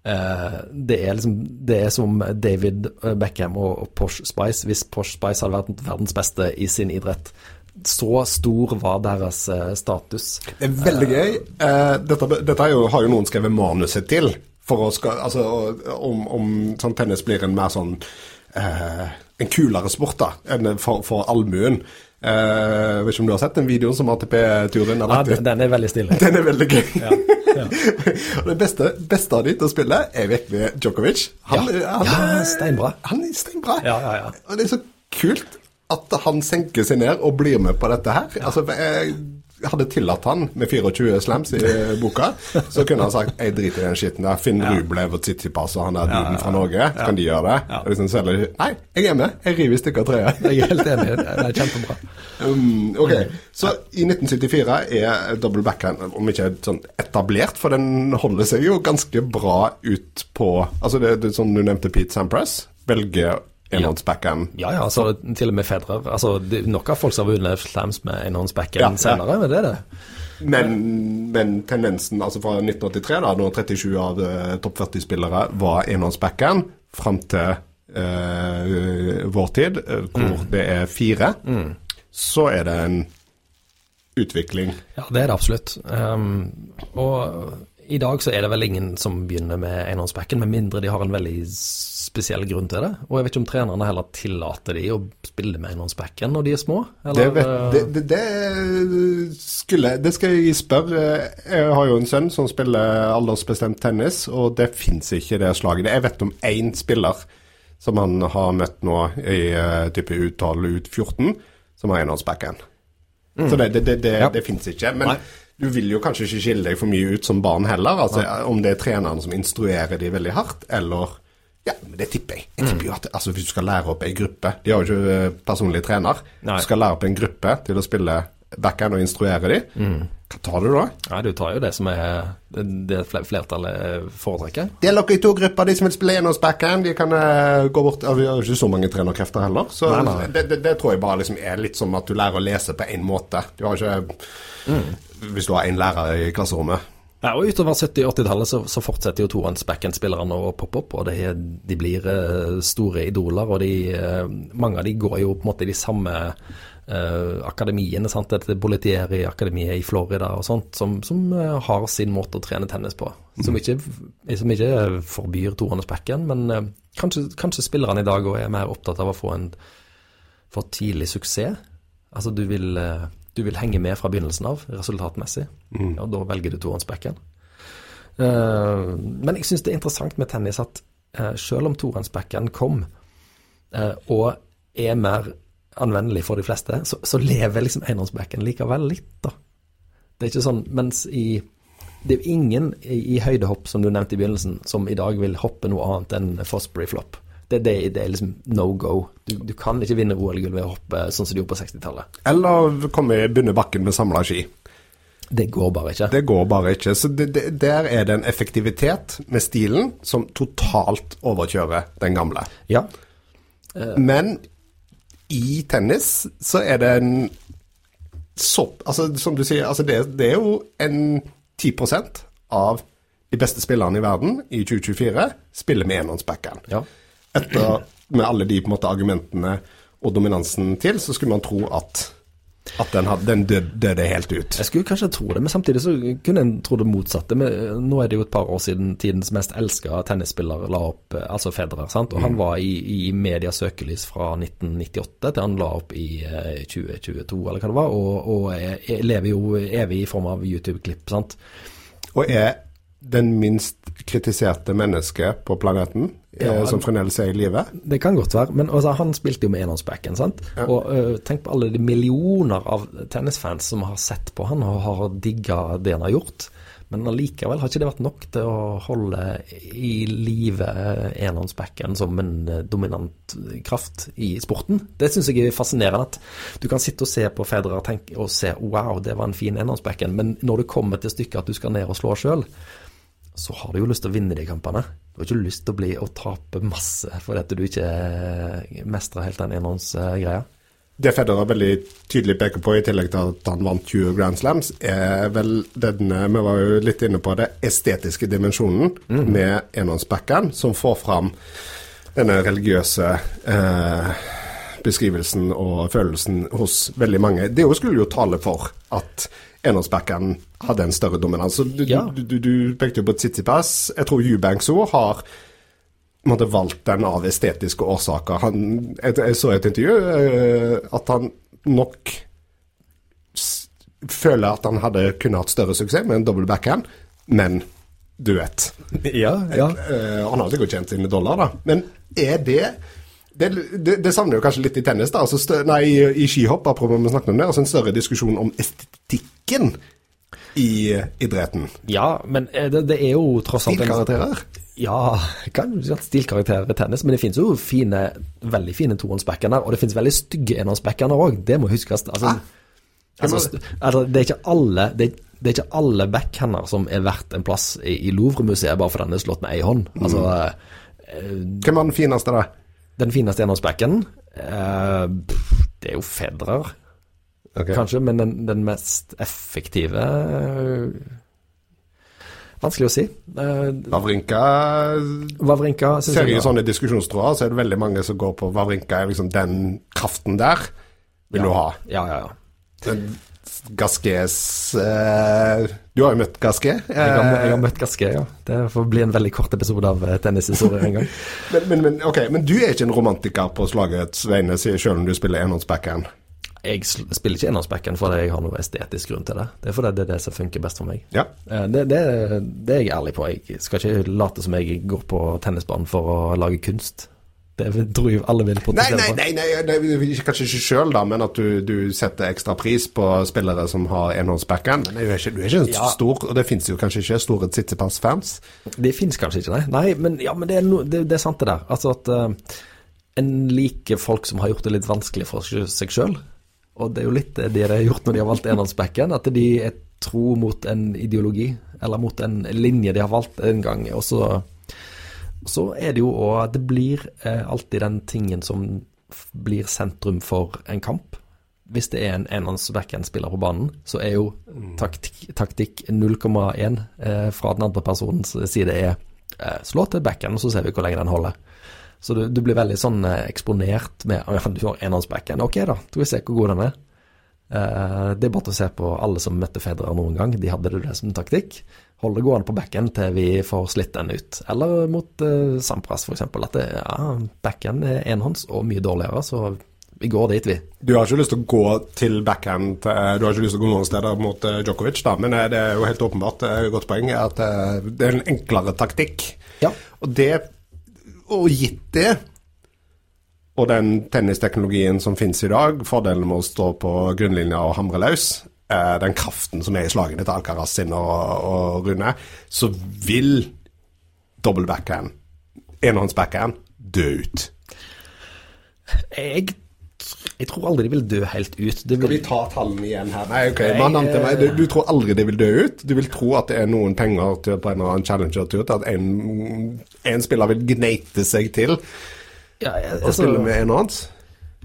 Eh, det er liksom Det er som David Beckham og, Posh Spice, hvis Posh Spice hadde vært verdens beste i sin idrett. Så stor var deres eh, status. Det er veldig gøy. Eh, dette dette jo, har jo noen skrevet manuset til. For å skal, altså, om, om sånn tennis blir en mer sånn eh, En kulere sport da, enn for, for allmuen. Eh, vet ikke om du har sett den videoen som ATP-turen har Ja, lagt den, ut? den er veldig stille. Den er veldig gøy. Ja, ja. Og det beste, beste av de til å spille er virkelig Djokovic. Han, Ja, han, ja, steinbra. Han er steinbra. Ja, ja, ja. Og det er så kult at han senker seg ned og blir med på dette her. Altså, jeg hadde tillatt han med 24 slams i boka, så kunne han sagt jeg driter i den skitten der. Finn Rublev og Tsitsipas og han der duden fra Norge, så kan de gjøre det. Og liksom, så er det, Nei, jeg er med. Jeg river i stykker treet. Jeg er helt enig. Det er kjempebra. Um, ok, så i 1974 er double backhand, om ikke sånn etablert, for den holder seg jo ganske bra ut på Altså det, det som du nevnte, Pete Sampras, velger enhåndsbackhand. Ja, ja, altså til og med Federer. Altså, det nok av folk som har vunnet slams med enhåndsbacken Ja, ja. senere, men det er det. Men, men tendensen altså fra 1983, da når 37 av uh, topp 40-spillere var enhåndsbackhand, fram til uh, vår tid, uh, hvor det er fire, så er det en utvikling. Ja, det er det absolutt. Um, og I dag så er det vel ingen som begynner med enhåndsbacken, med mindre de har en veldig spesiell grunn til det. Og jeg vet ikke om trenerne heller tillater de å spille med enhåndsbacken når de er små? Det, vet, det, det, det, skulle, det skal jeg spørre. Jeg har jo en sønn som spiller aldersbestemt tennis, og det fins ikke det slaget. Jeg vet om én spiller som han har møtt nå i uh, type U12, U14, som har enhåndsbacken. Mm. Så det, det, det, det, ja. fins ikke. Men Nei. Du vil jo kanskje ikke skille deg for mye ut som barn heller. Altså, om det er treneren som instruerer de veldig hardt, eller ja, men det tipper jeg. Jeg tipper jo at altså, Hvis du skal lære opp ei gruppe De har jo ikke eh, personlig trener. Nei. Du skal lære opp en gruppe til å spille backhand og instruere de. Mm. Hva tar du da? Ja, Du tar jo det som er det flertallet foretrekker. Del dere i to grupper. De som vil spille enhånds backhand, de kan uh, gå bort Vi har ikke så mange trenerkrefter heller. Så nei, nei. Det, det, det, tror jeg bare liksom er litt som at du lærer å lese på én måte. Du har ikke mm. Hvis du har én lærer i klasserommet. Ja, og Utover 70- 80-tallet så, så, fortsetter jo tohands backend-spillerne å poppe opp. og det, De blir uh, store idoler. og de, uh, Mange av de går jo på en måte i de samme uh, akademiene. sant? Dette Boletieri-akademiet i Florida og sånt, som, som har sin måte å trene tennis på. Som mm. ikke, som ikke forbyr tohands backend, men kanskje, kanskje spillerne i dag er mer opptatt av å få en for tidlig suksess. Altså du vil du vil henge med fra begynnelsen av, resultatmessig. Mm. Og da velger du tohåndsbacken. Uh, men jeg syns det er interessant med tennis at uh, selv om tohåndsbacken kom, uh, og er mer anvendelig for de fleste, så, så lever liksom enhåndsbacken likevel litt, da. Det er ikke sånn Mens i Det er jo ingen i, i høydehopp, som du nevnte i begynnelsen, som i dag vil hoppe noe annet enn Fosbury flop det, det, det, er liksom no go. Du, du kan ikke vinne OL-gull ved å hoppe sånn som de gjorde på 60-tallet. Eller komme i bunn bakken med samla ski. Det går bare ikke. Det går bare ikke. Så det, det, der er det en effektivitet med stilen som totalt overkjører den gamle. Ja. Uh, Men i tennis så er det en så, Altså, som du sier, altså det, det er jo en 10% av de beste spillerne i verden i 2024 spiller med enhåndsbackhand. Ja etter med alle de måte argumentene og dominansen til, så skulle man tro at, at den, hadde, den døde, døde, helt ut. Jeg skulle kanskje tro det, men samtidig så kunne en tro det motsatte. Men nå er det jo et par år siden tidens mest elska tennisspiller la opp, eh, altså Federer. sant? Og mm. han var i, i medias søkelys fra 1998 til han la opp i 2022, eh, eller hva det var, og, og jeg lever jo evig i form av YouTube-klipp. sant? Og er den minst kritiserte mennesket på planeten ja, eh, som fremdeles er i live? Det kan godt være, men altså, han spilte jo med enhåndsbacken. sant? Ja. Og uh, tenk på alle de millioner av tennisfans som har sett på han og har digga det han har gjort. Men allikevel har ikke det vært nok til å holde i live enhåndsbacken som en eh, dominant kraft i sporten. Det syns jeg er fascinerende. At du kan sitte og se på Federer og se wow, det var en fin enhåndsbacken, men når det kommer til stykket at du skal ned og slå sjøl, så har du jo lyst til å vinne de kampene. Du har ikke lyst til å bli og tape masse fordi du ikke mestrer helt den enhåndsgreia. Det Federer veldig tydelig peker på, i tillegg til at han vant 20 Grand Slams, er vel denne, vi var jo litt inne på det, estetiske dimensjonen mm. med enhåndsbacken, som får fram denne religiøse eh, beskrivelsen og følelsen hos veldig mange. Det skulle jo tale for at enhåndsbacken hadde en større dominans. Du, ja. du, du, du, pekte jo på Tsitsipas. Jeg tror Eubanks òg har måtte, valgt den av estetiske årsaker. Han, jeg, jeg, så et intervju uh, at han nok føler at han hadde kunne hatt større suksess med en dobbel backhand, men du vet. Ja, ja. Uh, han har sikkert tjent sine dollar, da. Men er det det, det, det, savner jo kanskje litt i tennis, da. Altså stø, nei, i, i skihopp, apropos vi snakket om det. Altså en større diskusjon om estetikken i idretten. Ja, men eh, det, det er jo tross alt Stilkarakterer? Ja, kan si at stilkarakterer i tennis. Men det finnes jo fine, veldig fine tohåndsbackender, og det finnes veldig stygge enhåndsbackender òg. Det må huskes. Altså, ah. altså, altså, det er ikke alle det, det er ikke alle backhander som er verdt en plass i, i Louvre-museet bare fordi den er slått med ei hånd. Altså, mm. Hvem var den fineste, da? Den fineste enhåndsbacken Eh, Det er jo Federer, okay. kanskje, men den, den mest effektive uh, Vanskelig å si. Vavrinka Wawrinka Ser jeg i sånne diskusjonstråder, så er det veldig mange som går på Vavrinka er liksom den kraften der vil ja. du ha. Ja, ja, ja. Gaskes eh, Du har jo møtt Gasquet. Jeg har, jeg har Eh, møtt Gaske, ja. Det får bli en veldig kort episode av eh, tennishistorie en gang. men, men, men, okay. men du er ikke en romantiker på slagets vegne, selv om du spiller enhåndsbackhand? Jeg spiller ikke enhåndsbacken fordi jeg har noe estetisk grunn til det. Det er fordi det er det som funker best for meg. Ja. Eh, Det, det, det er jeg ærlig på. Jeg skal ikke late som jeg går på tennisbanen for å lage kunst. Det tror jeg alle vil protestere nei, på. nei, nei, nei kanskje ikke sjøl, da, men at du, du setter ekstra pris på spillere som har enhåndsbackhand. Du er ikke, du er ikke Ja. stor, og det fins jo kanskje ikke store Tsitsipas-fans. Det fins kanskje ikke, nei. nei men, ja, men det, er no, det, det er sant det der. Altså at uh, en liker folk som har gjort det litt vanskelig for seg sjøl. Og det er jo litt det de har gjort når de har valgt enhåndsbacken, At de er tro mot en ideologi, eller mot en linje de har valgt en gang. Og så, så er det jo òg Det blir eh, alltid den tingen som blir sentrum for en kamp. Hvis det er en enhåndsbackhand-spiller på banen, så er jo taktikk, taktikk 0,1 eh, fra den andre personens side er eh, slå til backhand, så ser vi hvor lenge den holder. Så du, du blir veldig sånn eh, eksponert med «Å, ja, Du har enhåndsbacken. ok da, skal vi se hvor god den er. Uh, det er bare til å se på alle som møtte Federer noen gang, de hadde det som taktikk. Hold det gående på backhand til vi får slitt den ut. Eller mot uh, Sampras, eksempel, at det, ja, backhand er enhånds og mye dårligere, så vi går dit, vi. Du har ikke lyst til å gå til backhand Du har ikke lyst til å gå noen steder mot Djokovic, da, men det er jo helt åpenbart et godt poeng at det er en enklere taktikk. Ja. Og det Og gitt det, og den tennisteknologien som finnes i dag, fordelen med å stå på grunnlinja og hamre løs, eh, den kraften som er i slagene til Alcaraz sin og, og Rune, så vil dobbel backhand, enhåndsbackhand, dø ut. Jeg, jeg tror aldri de vil dø helt ut. Det Skal vi ta tallene igjen her? Nei, ok, mannen til meg, du, du tror aldri det vil dø ut? Du vil tro at det er noen penger til, på en eller annen challenger-tur til at en, en spiller vil gneite seg til å jeg, og spille med en annen?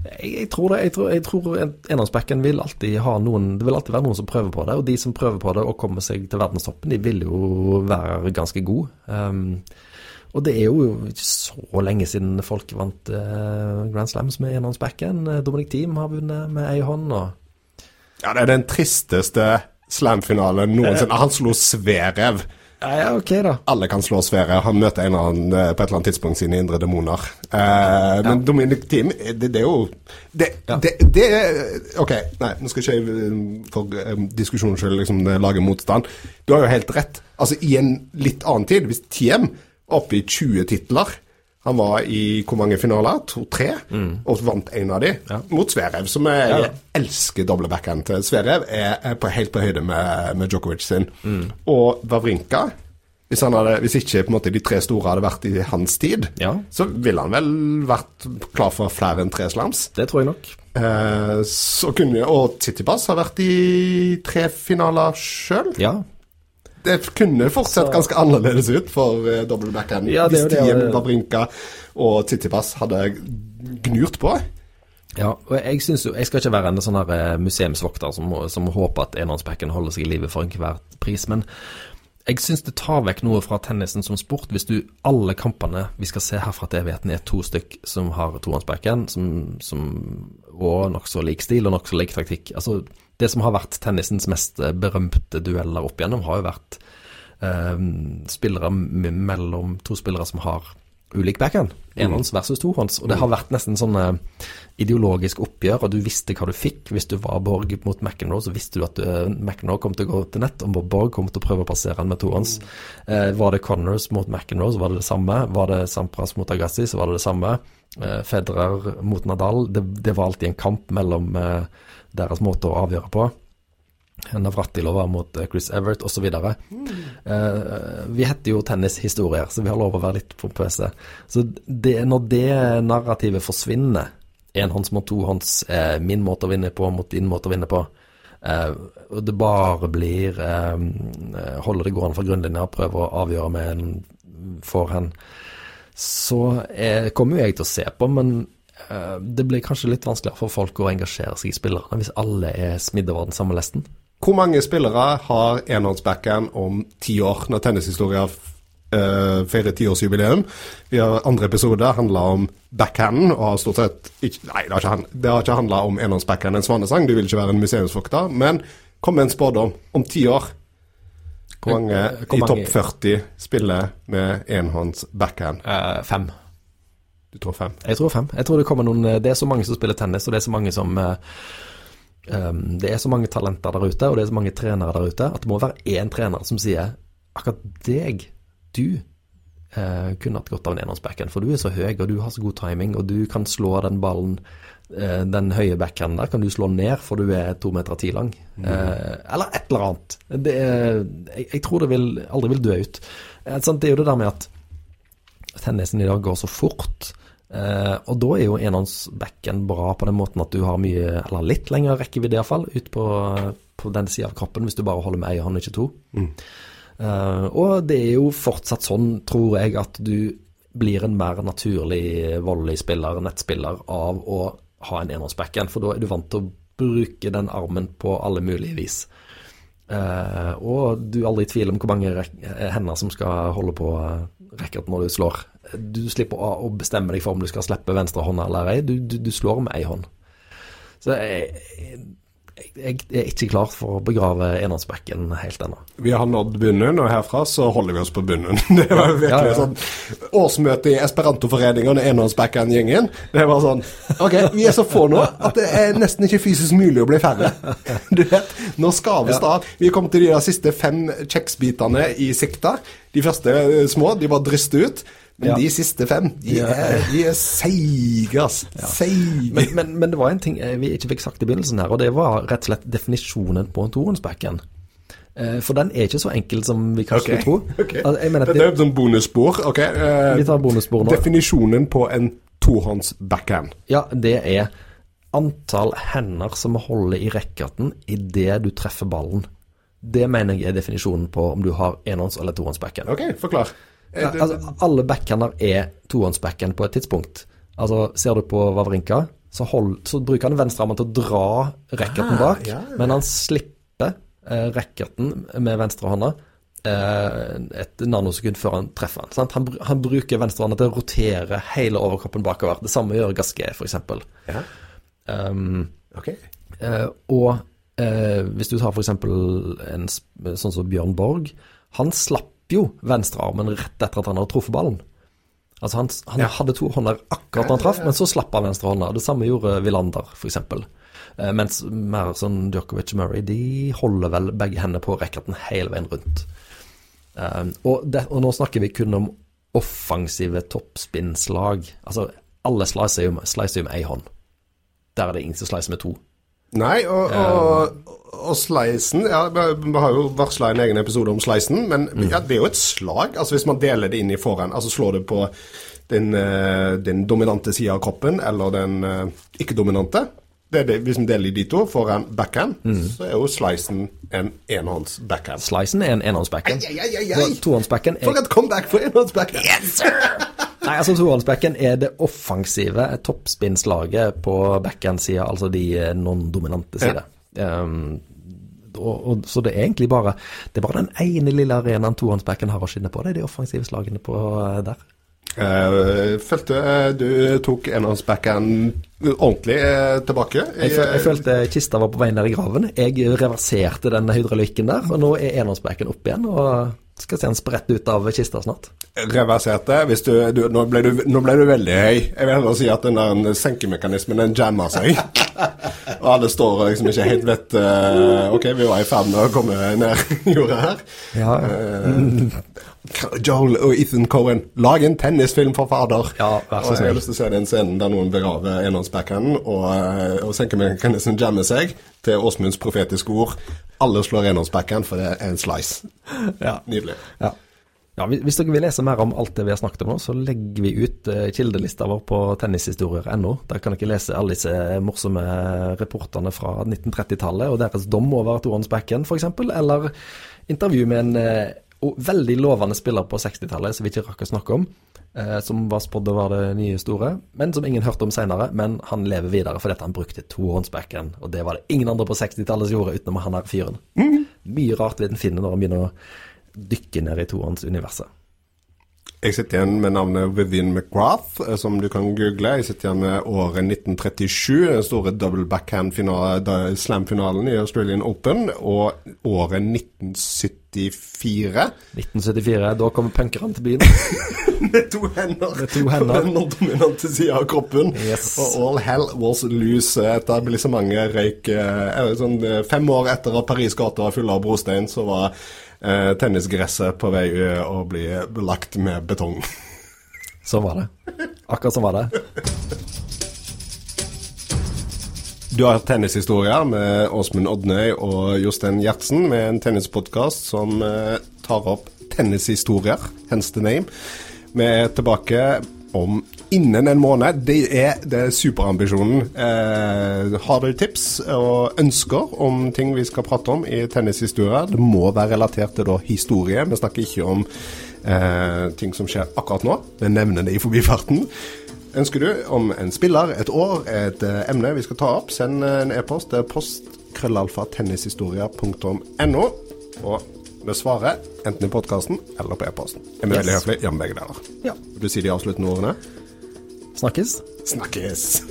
jeg, jeg tror det. Jeg tror, jeg tror enhåndsbacken vil alltid ha noen Det vil alltid være noen som prøver på det, og de som prøver på det og kommer seg til verdenstoppen, de vil jo være ganske gode. Um, og det er jo ikke så lenge siden folk vant uh, Grand Slams med enhåndsbacken. Dominic Thiem har vunnet med ei hånd. og Ja, det er den tristeste slam-finalen noensinne. Han slo Sverev. Ja, ja, ok, da. Alle kan slå Sverev. Han møter en eller annen eh, på et eller annet tidspunkt sine indre demoner. Eh, men Dominic Thiem, eh, det, det er jo det, det, det er Ok, nei, nå skal ikke jeg for eh, diskusjonens skyld liksom, lage motstand. Du har jo helt rett. Altså, i en litt annen tid, hvis Thiem oppe i 20 titler han var i hvor mange finaler? To-tre? Og vant en av de mot Sverev, som jeg Mm. Ja, ja. elsker doble backhand til. Sverev er, er på, helt på høyde med, med Djokovic sin. Og Wawrinka hvis, hadde, hvis ikke måte, de tre store hadde vært i hans tid, Ja. så ville han vel vært klar for flere enn tre slams. Det tror jeg nok. Eh, så kunne, og Tsitsipas har vært i tre finaler sjøl. Ja. Det kunne fortsatt ganske annerledes ut for uh, double backhand Ja, hvis Tiem, Babrinka og Tsitsipas hadde gnurt på. Ja, og jeg synes jo, jeg skal ikke være en sånn her eh, museumsvokter som, som håper at enhåndsbacken holder seg i live for enhver pris, men jeg synes det tar vekk noe fra tennisen som sport hvis du alle kampene vi skal se herfra til evigheten er to stykk som har tohåndsbacken, som, som, og nokså lik stil og nokså lik taktikk. Altså, det som har vært tennisens mest eh, berømte dueller opp igjennom, har jo vært eh, spillere mellom to spillere som har ulik backhand. Enhånds versus tohånds. Og det har vært nesten sånn eh, ideologisk oppgjør, og du visste hva du fikk. Hvis du var Borg mot McEnroe, så visste du at uh, McEnroe kom til å gå til nett, og Borg kom til å prøve å passere han med tohånds. Eh, var det Connors mot McEnroe, så var det det samme. Var det Sampras mot Agassi, så var det det samme. Eh, Federer mot Nadal, det, det var alltid en kamp mellom eh, deres måte å avgjøre på. Navratilova mot eh, Chris Everett osv. Uh, vi heter jo tennishistorier, så vi har lov å være litt pompøse. Så det, når det narrativet forsvinner, enhånds mot tohånds, eh, min måte å vinne på mot din måte å vinne på, eh, og det bare blir eh, holde det gående fra grunnlinja, prøve å avgjøre med en forhånd, så eh, kommer jo jeg til å se på, men eh, det blir kanskje litt vanskeligere for folk å engasjere seg i spillerne hvis alle er smidd over den samme lesten. Hvor mange spillere har enhåndsbackhand om ti år, når tennishistoria uh, feirer tiårsjubileum? Vi har andre episode handla om backhanden, og har stort sett ikke Nei, det har ikke, det har ikke handla om enhåndsbackhand en svanesang, du vil ikke være en museumsvokter, men Kom med en spådom. Om ti år, hvor mange Hvor i topp 40 spiller med enhånds backhand? Uh, fem. Du tror fem? Jeg tror fem. Jeg tror det kommer noen Det er så mange som spiller tennis, og det er så mange som eh, um, Det er så mange talenter der ute, og det er så mange trenere der ute, at det må være én trener som sier akkurat deg, du, uh, kunne hatt godt av en enhåndsbackhand, for du er så høy, og du har så god timing, og du kan slå den ballen eh, den høye backhanden der kan du slå ned, for du er to meter ti lang. Eh, eller et eller annet. Det jeg, jeg tror det vil, aldri vil dø ut. Eh? Det er jo det der med at tennisen i dag går så fort. Uh, og da er jo enhåndsbacken bra på den måten at du har mye, eller litt lengre rekkevidde iallfall, ut på, på den sida av kroppen, hvis du bare holder med ei hånd, ikke to. Eh, og det er jo fortsatt sånn, tror jeg, at du blir en mer naturlig volleyspiller, nettspiller, av å ha en enhåndsbacken, for da er du vant til å bruke den armen på alle mulige vis. Uh, og du er aldri i tvil om hvor mange hender som skal holde på uh, racket når du slår. Du slipper å, bestemme deg for om du skal slippe venstre hånd eller ei. Du, du, du slår med ei hånd. Så jeg, jeg, er ikke klar for å begrave enhåndsbacken helt ennå. Vi har nådd bunnen, og herfra så holder vi oss på bunnen. Det var jo virkelig Ja, ja. sånn årsmøte i Esperantoforeningen og enhåndsbackhand-gjengen. Det var sånn Ok, vi er så få nå at det er nesten ikke fysisk mulig å bli færre. Du vet, nå skaves det av. Vi kom til de der siste fem kjeksbitene i sikta. De første eh, små, de var drystet ut. Men Ja. de siste fem, de Ja. er, de er seige, ass. Seige. Men, men, men det var en ting eh, vi ikke fikk sagt i begynnelsen her, og det var rett og slett definisjonen på en tohåndsbacken. Eh, For den er ikke så enkel som vi kanskje okay. skulle tro. Okay. Altså, Dette det, er sånn bonusspor. Ok, uh, vi tar bonusspor nå. Definisjonen på en tohåndsbackhand. Ja, det er antall hender som holder i racketen idet du treffer ballen. Det mener jeg er definisjonen på om du har enhånds- eller tohåndsbackhand. Ok, forklar. Eh, Ja, altså, alle backhander er tohåndsbacken på et tidspunkt. Altså, ser du på Vavrinka, så, hold, så bruker han venstrearmen til å dra racketen Ah, bak, ja, ja. men han slipper eh, racketen med venstrehånda eh, et nanosekund før han treffer den. Han, han bruker venstrehånda til å rotere hele overkroppen bakover. Det samme gjør Gasquet, f.eks. Ja, Um, okay. Eh, og eh, hvis du tar f.eks. en sånn som Bjørn Borg, han slapp jo venstrearmen rett etter at han hadde truffet ballen. Altså Han, han Ja. hadde to hånder akkurat da han traff, men så slapp han venstre hånda. Det samme gjorde Villander, f.eks. Eh, mens mer sånn Djokovic og Murray, de holder vel begge hendene på racketen hele veien rundt. Eh, og, det, og nå snakker vi kun om offensive toppspinnslag. Altså, alle slicer jo, med én hånd. Der er det ingen som slicer med to. Nei, og, og, og slicen ja, Vi vi har jo varsla en egen episode om slicen, men ja, det er jo et slag. Altså Hvis man deler det inn i forhånd, altså slår det på den, eh, den dominante sida av kroppen eller den eh, ikke-dominante det er det, Hvis man deler i de to, forhånd backhand, så er jo slicen en enhånds backhand. Slicen er en ai, ai, ai. Så Tohåndsbacken For er et comeback for enhånds backhand! Nei, altså tohåndsbacken er det offensive toppspinnslaget på backhand-sida, altså de eh, non-dominante side. Um, og, og, så det er egentlig bare Det er bare den ene lille arenaen tohåndsbacken har å skinne på. Det er de offensive slagene på eh, der. Jeg følte eh, du tok enhåndsbackhand ordentlig tilbake? Jeg, jeg følte kista var på vei ned i graven. Jeg reverserte den hydraulikken der, og nå er enhåndsbacken opp igjen. Og skal se han sprett ut av kista snart. reverserte. Hvis du, du, nå, ble du, nå ble du veldig høy. Jeg vil heller si at den der senkemekanismen den jammer seg. og alle står og liksom ikke helt vet uh, Ok, vi var i ferd med å komme ned jorda her. Ja, Eh, Joel og Ethan Cohen, lag en tennisfilm for fader! Ja, vær så Og Jeg har lyst til å se den scenen der noen begraver enhåndsbackhanden, og, eh, og senkemekanismen jammer seg til Åsmunds profetiske ord. Alle slår enhåndsbackhand, for det er en slice. Ja. Nydelig. Ja. ja, hvis- dere vil lese mer om alt det vi har snakket om nå, så legger vi ut eh, kildelista vår på tennishistorier.no. Der kan dere lese alle disse morsomme reportene fra 1930-tallet og deres dom over tohåndsbacken, f.eks., eller intervju med en eh, og veldig lovende spiller på 60-tallet som vi ikke rakk å snakke om, eh, som var spådd å være det nye store, men som ingen hørte om senere. Men han lever videre fordi han brukte tohåndsbacken, og det var det ingen andre på 60-tallet som gjorde utenom han her fyren. Mye rart vi den finner når han begynner å dykke ned i tohåndsuniverset. Jeg sitter igjen med navnet Vivian McGrath, eh, som du kan google. Jeg sitter igjen med året 1937, den store double backhand-slam-finalen i Australian Open, og året 1974. 1974, da kommer punkerne til byen. Med to hender. Med to hender. På den dominante sida av kroppen. Yes. Og all hell was loose. Etablissementet røyk eh, sånn, eh, Fem år etter at Paris gata var fulle av brostein, så var eh, tennisgresset på vei eh, å bli belagt med betong. Sånn var det. Akkurat sånn var det. Du har tennishistorier med Åsmund Odnøy og Jostein Gjertsen med en tennispodkast som eh, tar opp tennishistorier, hence the name. Vi er tilbake om innen en måned. Det er, det er superambisjonen. Eh, har du tips og ønsker om ting vi skal prate om i tennishistorier? Det må være relatert til da, historie. Vi snakker ikke om eh, ting som skjer akkurat nå. Vi nevner det i forbifarten. Ønsker du om en spiller, et år, et uh, emne vi skal ta opp, send en e-post til postkrøllalfa.tennishistoria.no. Og vi svarer enten i podkasten eller på e-posten. Er vi Yes. veldig høflige? Ja, med begge deler. Ja. Vil du si de avsluttende ordene? Snakkes. Snakkes!